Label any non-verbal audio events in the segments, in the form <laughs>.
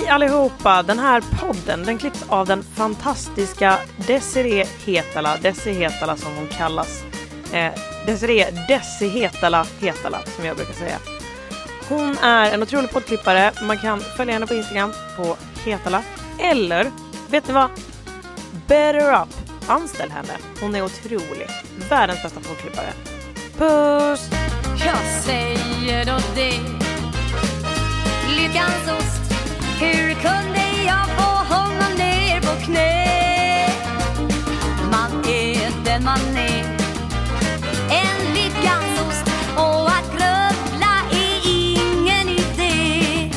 Hej allihopa! Den här podden den klipps av den fantastiska Desiree Hetala, Desi Hetala som hon kallas. Eh, Desiree Desi Hetala Hetala som jag brukar säga. Hon är en otrolig poddklippare. Man kan följa henne på Instagram på Hetala. Eller, vet ni vad? Better up! Anställ henne. Hon är otrolig. Världens bästa poddklippare. Puss! Jag säger då det Lyckans ost hur kunde jag få honom ner på knä? Man är den man är En lyckans ost Och att grubbla är ingen idé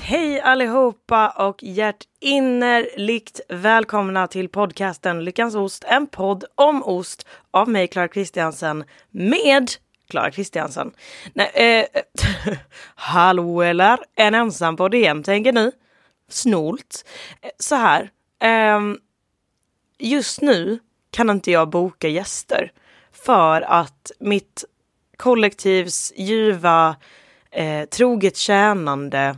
Hej allihopa och hjärtinnerligt välkomna till podcasten Lyckans ost, en podd om ost av mig, Clara Kristiansen, med Clara Kristiansen. Nej, eh, <laughs> hallå eller? En ensam på DM tänker ni? Snålt. Eh, så här. Eh, just nu kan inte jag boka gäster för att mitt kollektivs ljuva, eh, troget tjänande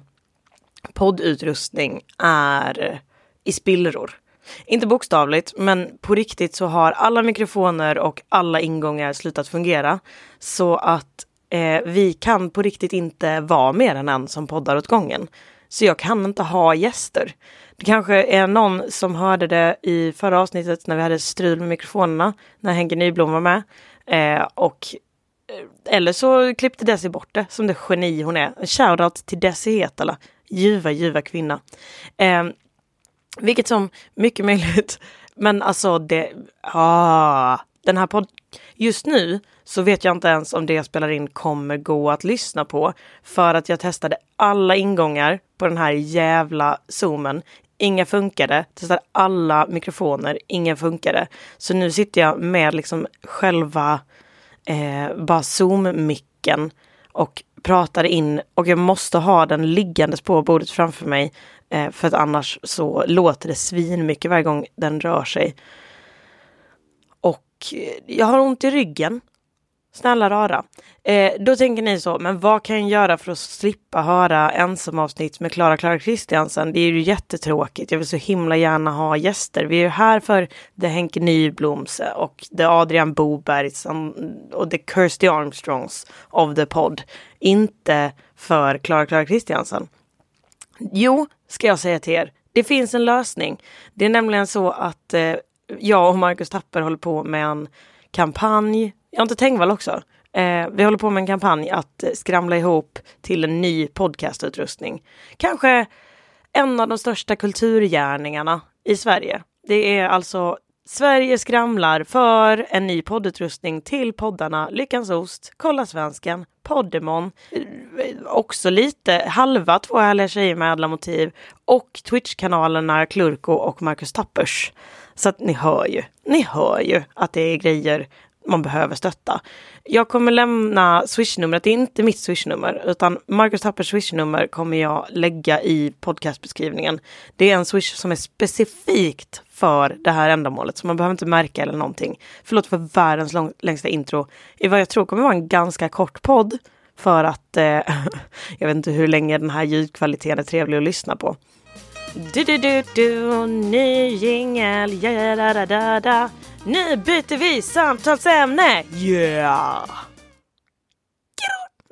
poddutrustning är eh, i spillror. Inte bokstavligt, men på riktigt så har alla mikrofoner och alla ingångar slutat fungera. Så att eh, vi kan på riktigt inte vara mer än en som poddar åt gången. Så jag kan inte ha gäster. Det kanske är någon som hörde det i förra avsnittet när vi hade strul med mikrofonerna, när Henke Nyblom var med. Eh, och eh, eller så klippte Desi bort det som det geni hon är. Shoutout till Desi Hetala. Ljuva, ljuva kvinna. Eh, vilket som mycket möjligt. Men alltså det, ah, den här podden, just nu så vet jag inte ens om det jag spelar in kommer gå att lyssna på. För att jag testade alla ingångar på den här jävla zoomen. Inga funkade. Testade alla mikrofoner, ingen funkade. Så nu sitter jag med liksom själva eh, bara zoom-micken och pratar in och jag måste ha den liggandes på bordet framför mig eh, för att annars så låter det svin mycket varje gång den rör sig. Och eh, jag har ont i ryggen. Snälla rara. Eh, då tänker ni så, men vad kan jag göra för att slippa höra ensamavsnitt med Klara Klara Kristiansen? Det är ju jättetråkigt. Jag vill så himla gärna ha gäster. Vi är ju här för The Henke Nybloms eh, och The Adrian Bobergs och The Kirsty Armstrongs of the podd. Inte för Klara Klara Kristiansen. Jo, ska jag säga till er. Det finns en lösning. Det är nämligen så att eh, jag och Marcus Tapper håller på med en kampanj. Jag inte Tengvall också. Eh, vi håller på med en kampanj att eh, skramla ihop till en ny podcastutrustning. Kanske en av de största kulturgärningarna i Sverige. Det är alltså Sverige skramlar för en ny poddutrustning till poddarna Lyckans Ost, Kolla Svensken, Poddemon, också lite halva Två härliga tjejer med ädla motiv och Twitch-kanalerna Klurko och Marcus Tappers. Så att ni hör ju, ni hör ju att det är grejer man behöver stötta. Jag kommer lämna swishnumret, det är inte mitt swishnummer utan Marcus Tappers swishnummer kommer jag lägga i podcastbeskrivningen. Det är en swish som är specifikt för det här ändamålet så man behöver inte märka eller någonting. Förlåt för världens lång, längsta intro i vad jag tror kommer vara en ganska kort podd för att eh, <laughs> jag vet inte hur länge den här ljudkvaliteten är trevlig att lyssna på. Du, du, du, du, ny jingel, ja, da, da, da, da. Nu byter vi samtalsämne, yeah!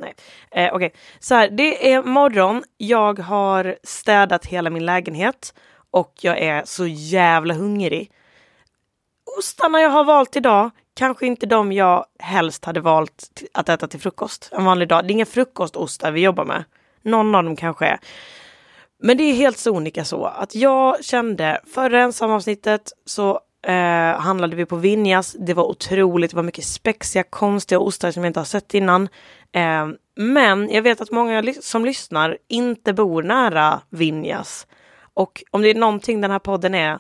Nej, eh, okej. Så här, det är morgon. Jag har städat hela min lägenhet och jag är så jävla hungrig. Ostarna jag har valt idag, kanske inte de jag helst hade valt att äta till frukost en vanlig dag. Det är inga frukostostar vi jobbar med. Någon av dem kanske är. Men det är helt sonika så att jag kände förra ensamavsnittet så eh, handlade vi på Vinjas. Det var otroligt, det var mycket spexiga, konstiga ostar som jag inte har sett innan. Eh, men jag vet att många som lyssnar inte bor nära Vinjas. Och om det är någonting den här podden är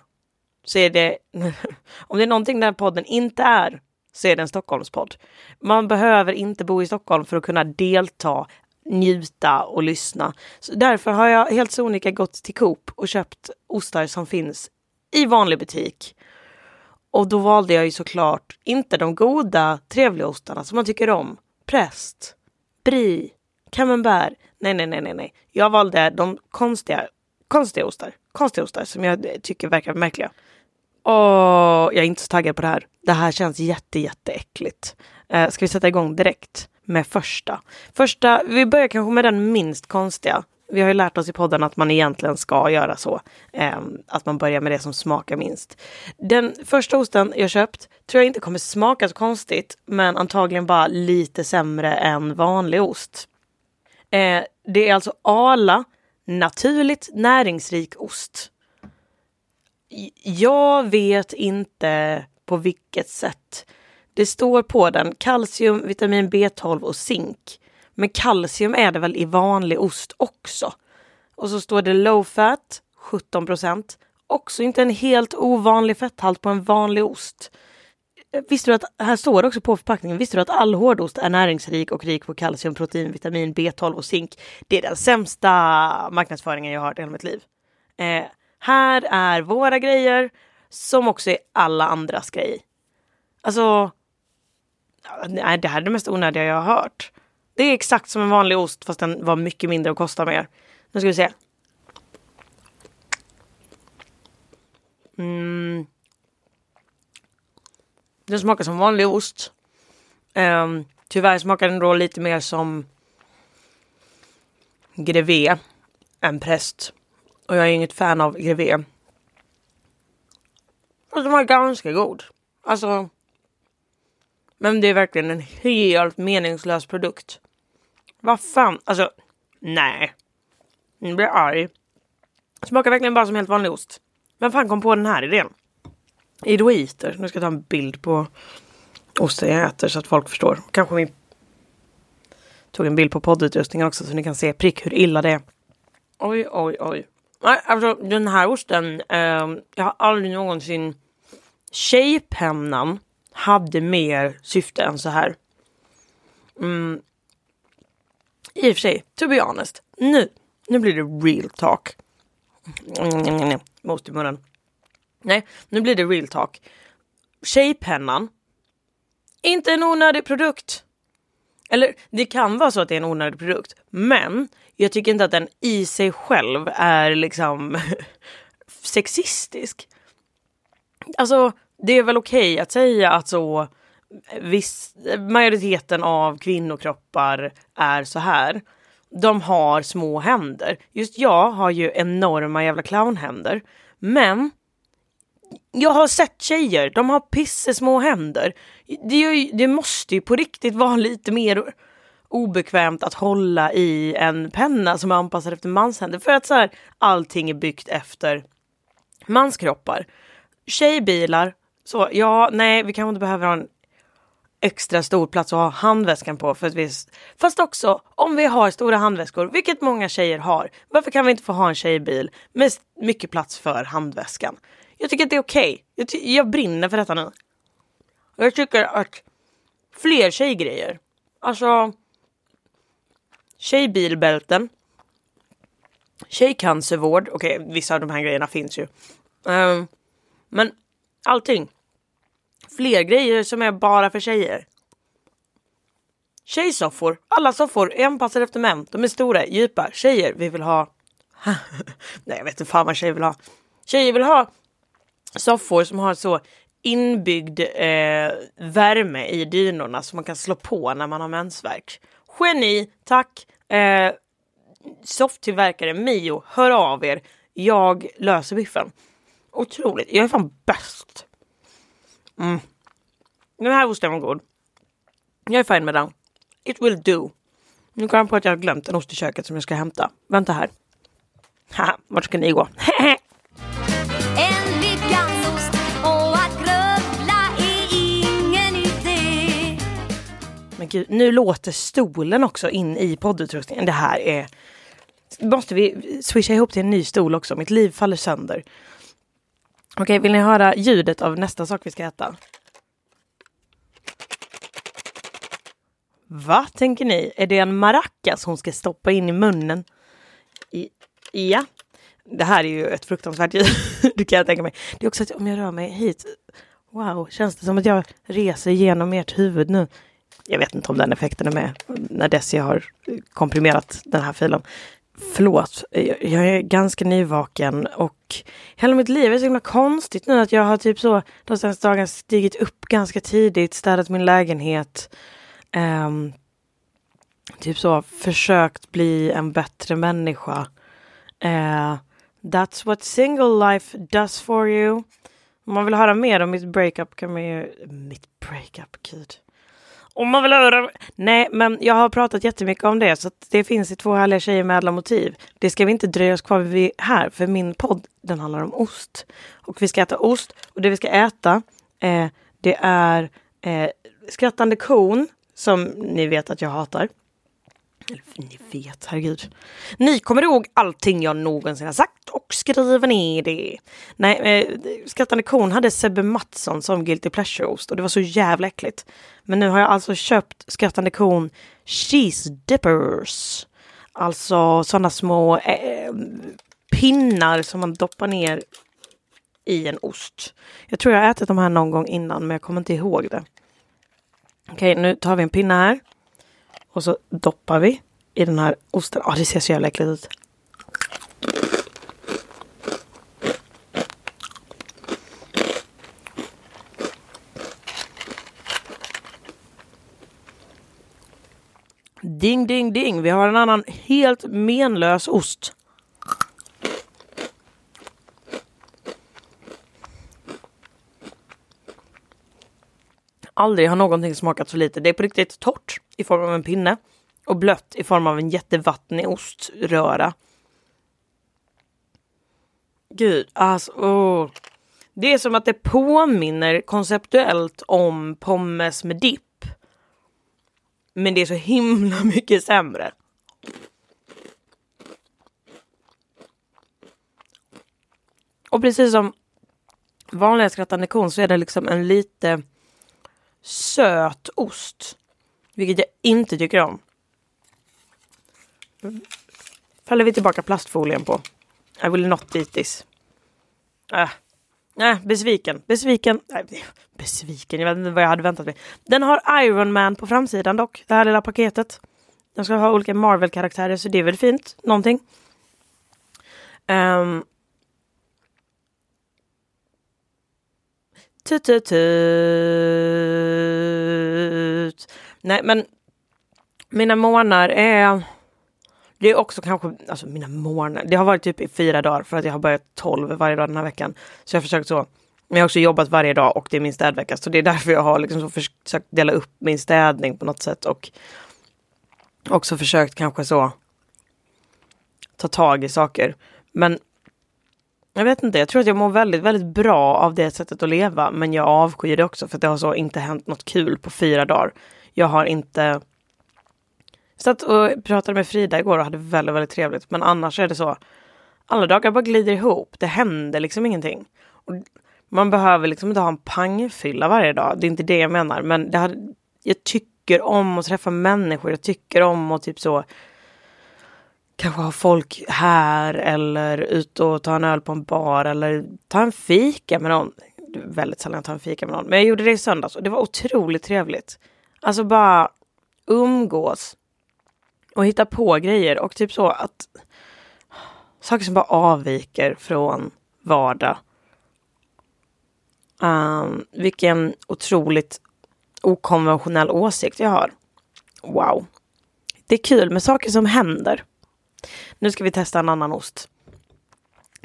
så är det, <laughs> om det är någonting den här podden inte är, så är det en Stockholmspodd. Man behöver inte bo i Stockholm för att kunna delta, njuta och lyssna. Så därför har jag helt sonika gått till Coop och köpt ostar som finns i vanlig butik. Och då valde jag ju såklart inte de goda, trevliga ostarna som man tycker om. Präst, brie, camembert. Nej, nej, nej, nej, nej. Jag valde de konstiga, konstiga ostar. Konstiga ostar som jag tycker verkar märkliga. Och jag är inte så taggad på det här. Det här känns jätte, jätteäckligt. Eh, ska vi sätta igång direkt med första? Första, vi börjar kanske med den minst konstiga. Vi har ju lärt oss i podden att man egentligen ska göra så. Eh, att man börjar med det som smakar minst. Den första osten jag köpt tror jag inte kommer smaka så konstigt, men antagligen bara lite sämre än vanlig ost. Eh, det är alltså Ala naturligt näringsrik ost. Jag vet inte på vilket sätt. Det står på den kalcium, vitamin B12 och zink. Men kalcium är det väl i vanlig ost också. Och så står det low fat, 17 procent. Också inte en helt ovanlig fetthalt på en vanlig ost. Visste du att, här står det också på förpackningen, visste du att all hårdost är näringsrik och rik på kalcium, protein, vitamin, B12 och zink? Det är den sämsta marknadsföringen jag har hört i hela mitt liv. Eh, här är våra grejer som också är alla andras grej. Alltså, nej, det här är det mest onödiga jag har hört. Det är exakt som en vanlig ost fast den var mycket mindre och kostar mer. Nu ska vi se. Mm. Den smakar som vanlig ost. Um, tyvärr smakar den då lite mer som grevé än präst. Och jag är inget fan av grevé. Alltså, Och den var ganska god. Alltså. Men det är verkligen en helt meningslös produkt. Vad fan, alltså nej. Nu blir jag arg. Smakar verkligen bara som helt vanlig ost. Vem fan kom på den här idén? Idoiter. Nu ska jag ta en bild på osten jag äter så att folk förstår. Kanske min... Tog en bild på poddutrustningen också så ni kan se prick hur illa det är. Oj, oj, oj. Nej, alltså den här osten. Eh, jag har aldrig någonsin. Tjejpennan hade mer syfte än så här. Mm. I och för sig, to be honest. Nu, nu blir det real talk. Mm, mm, mm, mm. Most i munnen. Nej, nu blir det real talk. Tjejpennan. Inte en onödig produkt. Eller det kan vara så att det är en onödig produkt. Men jag tycker inte att den i sig själv är liksom <laughs> sexistisk. Alltså det är väl okej okay att säga att så viss, majoriteten av kvinnokroppar är så här. De har små händer. Just jag har ju enorma jävla clownhänder. Men jag har sett tjejer, de har pissesmå händer. Det, det måste ju på riktigt vara lite mer obekvämt att hålla i en penna som är anpassad efter manshänder. För att så här, allting är byggt efter manskroppar. Tjejbilar, så ja, nej, vi kanske inte behöver ha en extra stor plats att ha handväskan på. För att vi, fast också om vi har stora handväskor, vilket många tjejer har, varför kan vi inte få ha en tjejbil med mycket plats för handväskan? Jag tycker att det är okej. Okay. Jag, jag brinner för detta nu. Jag tycker att fler tjejgrejer, alltså tjejbilbälten, tjejcancervård, okej okay, vissa av de här grejerna finns ju. Um, men allting. Fler grejer som är bara för tjejer. Tjejsoffor, alla soffor är anpassade efter män. De är stora, djupa. Tjejer, vi vill ha... <laughs> Nej jag vet inte fan vad tjejer vill ha. Tjejer vill ha soffor som har så inbyggd eh, värme i dynorna som man kan slå på när man har mensvärk. Geni, tack! Eh, softtillverkare Mio, hör av er. Jag löser biffen. Otroligt, jag är fan bäst. Mm. Den här osten var god. Jag är fin med den. It will do. Nu kom jag på att jag har glömt en ost i köket som jag ska hämta. Vänta här. Haha, vart ska ni gå? <laughs> gud, nu låter stolen också in i poddutrustningen. Det här är... Måste vi swisha ihop till en ny stol också? Mitt liv faller sönder. Okej, vill ni höra ljudet av nästa sak vi ska äta? Va, tänker ni? Är det en maracas hon ska stoppa in i munnen? I, ja. Det här är ju ett fruktansvärt ljud, <laughs> det kan jag tänka mig. Det är också att om jag rör mig hit, wow, känns det som att jag reser genom ert huvud nu? Jag vet inte om den effekten är med när Desi har komprimerat den här filen. Förlåt, jag är ganska nyvaken och hela mitt liv är så himla konstigt nu att jag har typ så de senaste dagarna stigit upp ganska tidigt, städat min lägenhet. Um, typ så försökt bli en bättre människa. Uh, that's what single life does for you. Om man vill höra mer om mitt breakup kan man ju... Mitt breakup, gud. Om man vill höra... Nej, men jag har pratat jättemycket om det så att det finns i två härliga tjejer med ädla motiv. Det ska vi inte dröja oss kvar vid här för min podd den handlar om ost. Och vi ska äta ost och det vi ska äta eh, det är eh, skrattande kon som ni vet att jag hatar. Eller ni vet, herregud. Ni kommer ihåg allting jag någonsin har sagt och skriver ner det. Nej, eh, Skrattande kon hade Sebbe Mattsson som guilty pleasure-ost och det var så jävla äckligt. Men nu har jag alltså köpt Skrattande kon cheese dippers. Alltså sådana små eh, pinnar som man doppar ner i en ost. Jag tror jag har ätit de här någon gång innan men jag kommer inte ihåg det. Okej, nu tar vi en pinne här. Och så doppar vi i den här osten. Ja, det ser så jävla äckligt ut. Ding, ding, ding. Vi har en annan helt menlös ost. Aldrig har någonting smakat så lite. Det är på riktigt torrt i form av en pinne och blött i form av en jättevattnig oströra. Gud, alltså. åh. Det är som att det påminner konceptuellt om pommes med dipp. Men det är så himla <laughs> mycket sämre. Och precis som vanliga skrattande kon så är det liksom en lite söt ost. Vilket jag inte tycker om. Fäller vi tillbaka plastfolien på. I will not eat this. Äh. Nej, besviken. Besviken. Nej, besviken. Jag vet inte vad jag hade väntat mig. Den har Iron Man på framsidan dock. Det här lilla paketet. Den ska ha olika Marvel-karaktärer så det är väl fint. Någonting. Um, tut, tut, tut. Nej, men mina månader är... Det är också kanske, alltså mina månader, det har varit typ i fyra dagar för att jag har börjat tolv varje dag den här veckan. Så jag har försökt så. Men jag har också jobbat varje dag och det är min städvecka. Så det är därför jag har liksom så försökt dela upp min städning på något sätt. Och också försökt kanske så ta tag i saker. Men jag vet inte, jag tror att jag mår väldigt, väldigt bra av det sättet att leva. Men jag avskyr det också för att det har så inte hänt något kul på fyra dagar. Jag har inte satt och pratade med Frida igår och hade väldigt, väldigt trevligt. Men annars är det så. Alla dagar bara glider ihop. Det händer liksom ingenting. Och man behöver liksom inte ha en pangfylla varje dag. Det är inte det jag menar. Men det hade, jag tycker om att träffa människor. Jag tycker om att typ så kanske ha folk här eller ut och ta en öl på en bar eller ta en fika med någon. Väldigt sällan jag tar en fika med någon. Men jag gjorde det i söndags och det var otroligt trevligt. Alltså bara umgås och hitta på grejer och typ så att saker som bara avviker från vardag. Um, vilken otroligt okonventionell åsikt jag har. Wow. Det är kul med saker som händer. Nu ska vi testa en annan ost.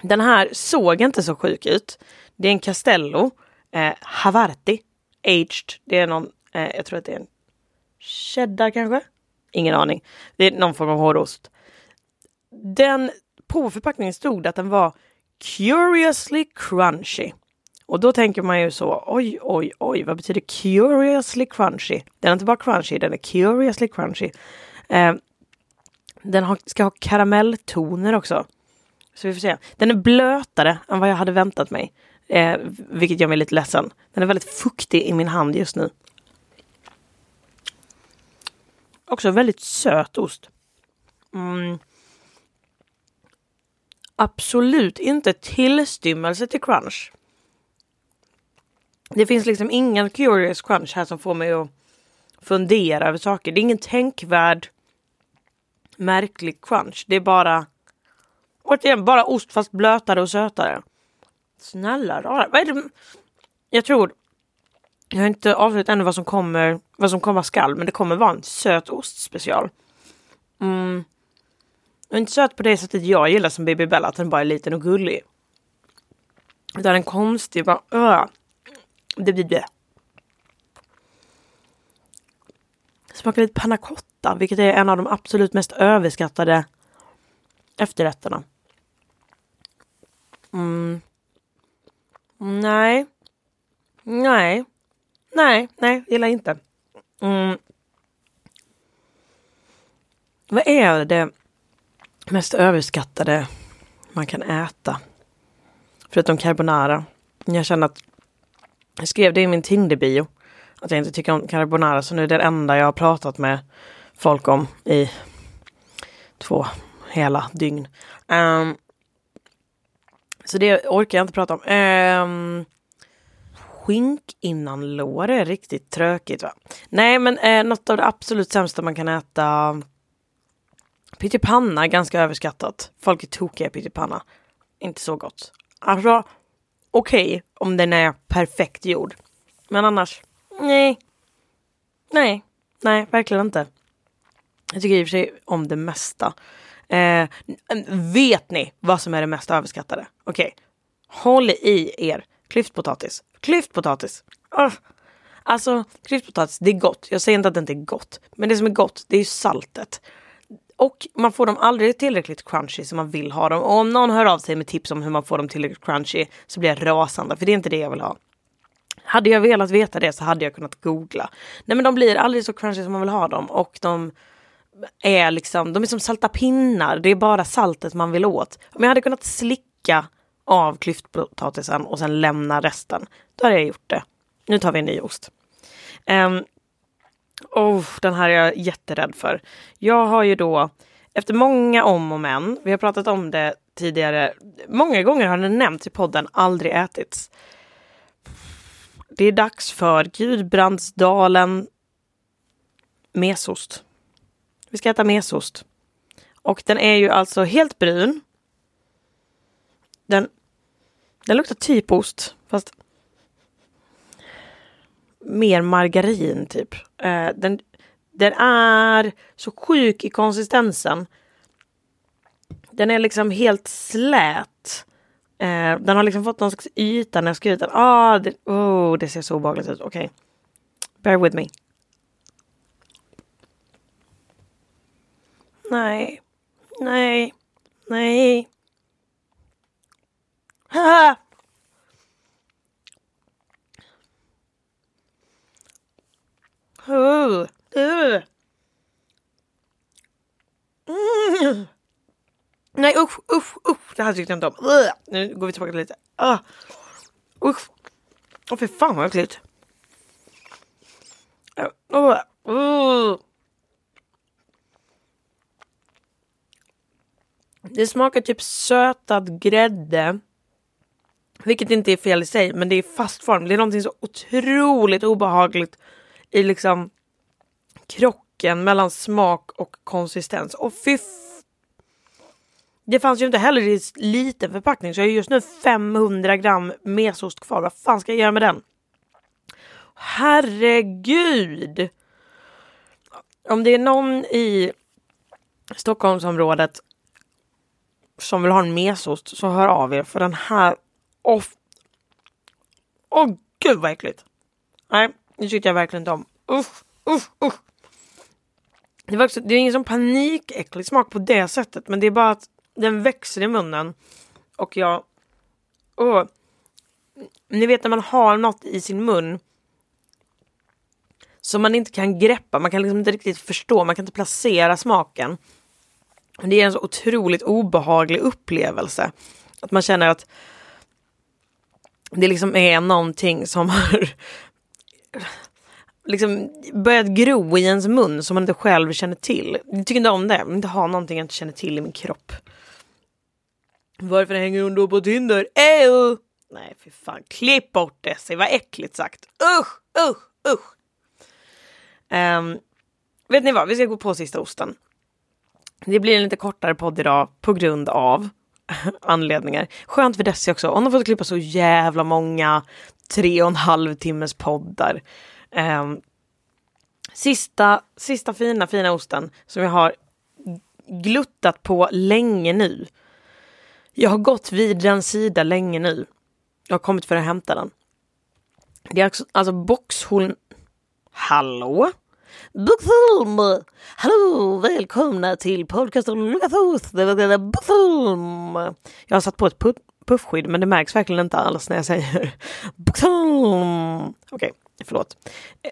Den här såg inte så sjuk ut. Det är en Castello eh, Havarti Aged. Det är någon, eh, jag tror att det är en cheddar kanske? Ingen aning. Det är någon form av hårdost. Den, på förpackningen stod det att den var curiously crunchy. Och då tänker man ju så, oj, oj, oj, vad betyder curiously crunchy? Den är inte bara crunchy, den är curiously crunchy. Eh, den ska ha karamelltoner också. Så vi får se. Den är blötare än vad jag hade väntat mig. Eh, vilket gör mig lite ledsen. Den är väldigt fuktig i min hand just nu. Också väldigt söt ost. Mm. Absolut inte tillstymmelse till crunch. Det finns liksom ingen curious crunch här som får mig att fundera över saker. Det är ingen tänkvärd märklig crunch. Det är bara, återigen, bara ost fast blötare och sötare. Snälla rara, vad är det? Jag tror, jag har inte avslöjat ännu vad som kommer, vad som komma skall, men det kommer vara en söt ostspecial. Mm. Den är inte söt på det sättet jag gillar som Baby Bella, att den bara är liten och gullig. Utan en konstig, bara, öh. Det blir det. Smakar lite pannacotta cotta, vilket är en av de absolut mest överskattade efterrätterna. Mm. Nej. Nej. Nej, nej, gillar inte. Mm. Vad är det mest överskattade man kan äta? Förutom carbonara. Jag känner att jag skrev det i min Tinder-bio. Att jag inte tycker om carbonara. Så nu är det enda jag har pratat med folk om i två hela dygn. Um, så det orkar jag inte prata om. Um, skink innan lår är riktigt tråkigt va? Nej men eh, något av det absolut sämsta man kan äta Pyttipanna är ganska överskattat. Folk är tokiga i pyttipanna. Inte så gott. Alltså okej okay, om den är perfekt gjord. Men annars, nej. Nej, nej, verkligen inte. Jag tycker i och för sig om det mesta. Eh, vet ni vad som är det mest överskattade? Okej, okay. håll i er klyftpotatis. Klyftpotatis. Oh. Ah. Alltså klyftpotatis, det är gott. Jag säger inte att det inte är gott. Men det som är gott, det är ju saltet. Och man får dem aldrig tillräckligt crunchy som man vill ha dem. Och om någon hör av sig med tips om hur man får dem tillräckligt crunchy så blir jag rasande för det är inte det jag vill ha. Hade jag velat veta det så hade jag kunnat googla. Nej men de blir aldrig så crunchy som man vill ha dem och de är liksom, de är som salta pinnar. Det är bara saltet man vill åt. Om jag hade kunnat slicka av klyftpotatisen och sen lämna resten, då hade jag gjort det. Nu tar vi en ny ost. Um, Oh, den här är jag jätterädd för. Jag har ju då, efter många om och men, vi har pratat om det tidigare, många gånger har den nämnts i podden, aldrig ätits. Det är dags för Gudbrandsdalen mesost. Vi ska äta mesost. Och den är ju alltså helt brun. Den, den luktar typ ost, fast mer margarin typ. Eh, den, den är så sjuk i konsistensen. Den är liksom helt slät. Eh, den har liksom fått någon slags yta när jag skrivit den. Ah, det, oh, det ser så obehagligt ut. Okej. Okay. Bear with me. Nej. Nej. Nej. Ha! Uh, uh. Mm. Nej usch, usch, usch. Det här tyckte jag inte om. Uh. Nu går vi tillbaka lite. Uh. Usch. Åh oh, fy fan vad äckligt. Uh. Det smakar typ sötad grädde. Vilket inte är fel i sig, men det är fast form. Det är någonting så otroligt obehagligt i liksom krocken mellan smak och konsistens. Och fy det fanns ju inte heller i liten förpackning så jag har just nu 500 gram mesost kvar. Vad fan ska jag göra med den? Herregud! Om det är någon i Stockholmsområdet som vill ha en mesost så hör av er för den här... Åh, oh, oh, gud vad äckligt! Nej, det tyckte jag verkligen inte om. Usch, usch, usch. Det, var också, det är ingen sån panikäcklig smak på det sättet men det är bara att den växer i munnen. Och jag... Oh. Ni vet när man har något i sin mun som man inte kan greppa, man kan liksom inte riktigt förstå, man kan inte placera smaken. Det är en så otroligt obehaglig upplevelse. Att man känner att det liksom är någonting som har <laughs> liksom börjat gro i ens mun som man inte själv känner till. Jag tycker inte om det. Jag vill inte ha någonting jag inte känner till i min kropp. Varför hänger hon då på Tinder? Ew! Nej, för fan. Klipp bort det. Se vad äckligt sagt. Usch, usch, usch. Um, vet ni vad? Vi ska gå på sista osten. Det blir en lite kortare podd idag på grund av <laughs> anledningar. Skönt för Desi också. Hon har fått klippa så jävla många tre och en halv timmes poddar. Um, sista, sista fina, fina osten som jag har gluttat på länge nu. Jag har gått vid den sida länge nu. Jag har kommit för att hämta den. Det är alltså, alltså Boxholm... Hallå? Boxholm! Hallå, välkomna till podcasten Boxholm! Jag har satt på ett puffskydd men det märks verkligen inte alls när jag säger <laughs> Boxholm. Okej, okay, förlåt.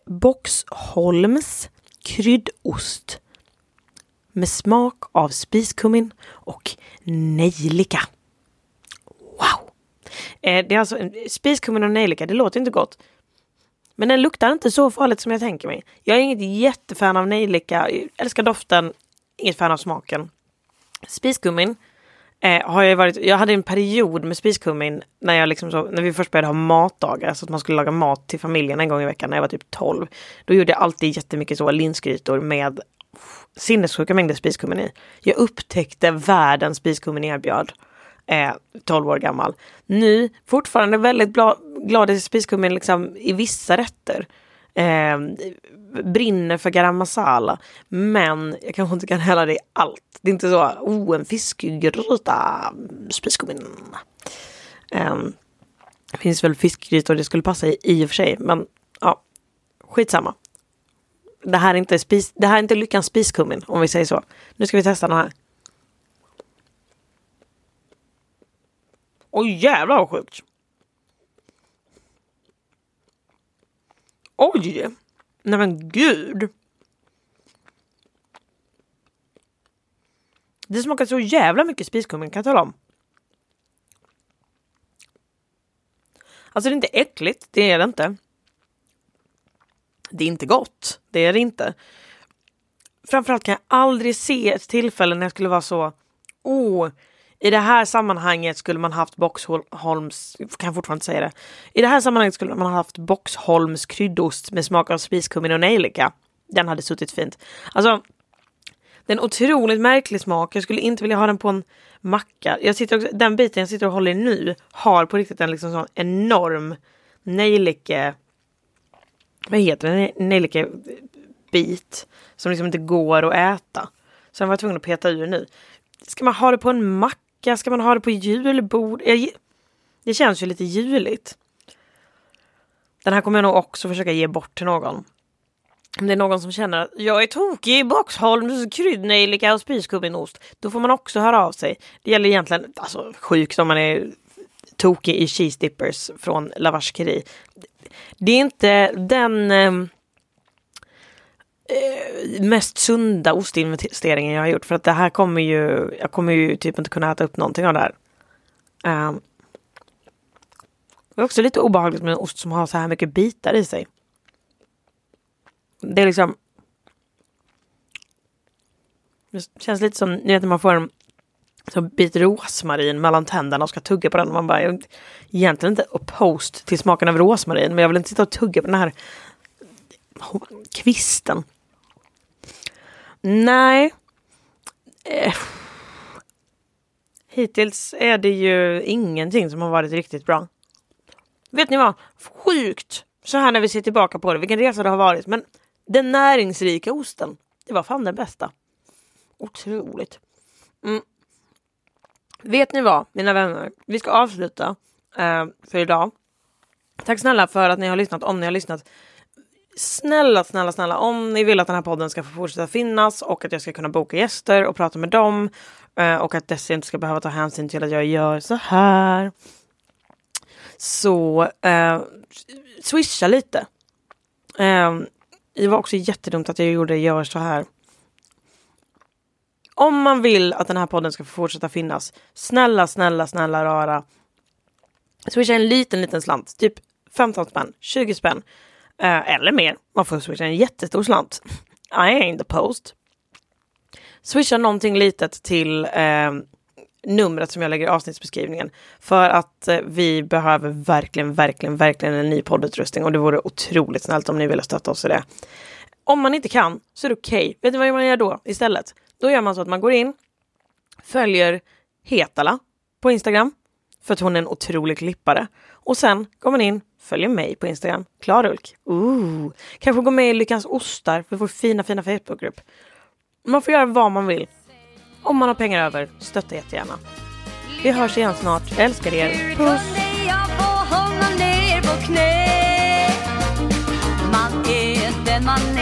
Boxholms kryddost med smak av spiskummin och nejlika. Wow! Eh, det är alltså spiskummin och nejlika, det låter inte gott. Men den luktar inte så farligt som jag tänker mig. Jag är inget jättefan av nejlika, älskar doften, inget fan av smaken. Spiskummin eh, har jag varit, jag hade en period med spiskummin när jag liksom så, när vi först började ha matdagar, så att man skulle laga mat till familjen en gång i veckan när jag var typ 12. Då gjorde jag alltid jättemycket så linsgrytor med sinnessjuka mängder spiskummin i. Jag upptäckte världens spiskummin erbjöd. Eh, 12 år gammal. Nu fortfarande väldigt bra i spiskummin liksom, i vissa rätter. Eh, brinner för garam masala. Men jag kanske inte kan hälla det i allt. Det är inte så, oh en fiskgryta, spiskummin. Eh, det finns väl fiskgrytor det skulle passa i, i och för sig. Men ja, skitsamma det här är inte, spis, det här är inte lyckans spiskummin om vi säger så. Nu ska vi testa den här. Oj jävlar vad sjukt. Oj! Nej men gud. Det smakar så jävla mycket spiskummin kan jag tala om. Alltså det är inte äckligt, det är det inte det är inte gott. Det är det inte. Framförallt kan jag aldrig se ett tillfälle när jag skulle vara så, oh, i det här sammanhanget skulle man haft Boxholms, kan jag fortfarande säga det. I det här sammanhanget skulle man haft Boxholms kryddost med smak av spiskummin och nejlika. Den hade suttit fint. Alltså, det är en otroligt märklig smak. Jag skulle inte vilja ha den på en macka. Jag sitter också, den biten jag sitter och håller i nu har på riktigt en liksom sån enorm nejlike vad heter det, nejlikebit som liksom inte går att äta. Så den var jag tvungen att peta ur nu. Ska man ha det på en macka? Ska man ha det på julbord? Jag, det känns ju lite juligt. Den här kommer jag nog också försöka ge bort till någon. Om det är någon som känner att jag är tokig i Boxholms kryddnejlika och spiskumminost. Då får man också höra av sig. Det gäller egentligen, alltså sjukt om man är tokig i cheese dippers från Lavashkeri. det är inte den eh, Eh, mest sunda ostinvesteringen jag har gjort. För att det här kommer ju, jag kommer ju typ inte kunna äta upp någonting av det här. Um, det är också lite obehagligt med en ost som har så här mycket bitar i sig. Det är liksom... Det känns lite som, ni vet när man får en som bit rosmarin mellan tänderna och ska tugga på den. Man bara, jag är egentligen inte opposed till smaken av rosmarin men jag vill inte sitta och tugga på den här kvisten. Nej. Eh. Hittills är det ju ingenting som har varit riktigt bra. Vet ni vad? Sjukt! Så här när vi ser tillbaka på det, vilken resa det har varit. Men den näringsrika osten, det var fan den bästa. Otroligt. Mm. Vet ni vad, mina vänner? Vi ska avsluta eh, för idag. Tack snälla för att ni har lyssnat, om ni har lyssnat. Snälla, snälla, snälla, om ni vill att den här podden ska få fortsätta finnas och att jag ska kunna boka gäster och prata med dem eh, och att Desi inte ska behöva ta hänsyn till att jag gör så här. Så eh, swisha lite. Eh, det var också jättedumt att jag gjorde gör så här om man vill att den här podden ska få fortsätta finnas, snälla, snälla, snälla rara. Swisha en liten, liten slant, typ 15 spänn, 20 spänn eh, eller mer. Man får swisha en jättestor slant. I ain't the post. Swisha någonting litet till eh, numret som jag lägger i avsnittsbeskrivningen. För att eh, vi behöver verkligen, verkligen, verkligen en ny poddutrustning och det vore otroligt snällt om ni ville stötta oss i det. Om man inte kan så är det okej. Okay. Vet ni vad man gör då istället? Då gör man så att man går in, följer Hetala på Instagram för att hon är en otrolig klippare. Och sen går man in, följer mig på Instagram, Klarulk. Ooh. Kanske gå med i Lyckans Ostar för vår fina, fina Facebookgrupp. Man får göra vad man vill. Om man har pengar över, stötta jättegärna. Vi hörs igen snart. Älskar er. Puss! Man är den man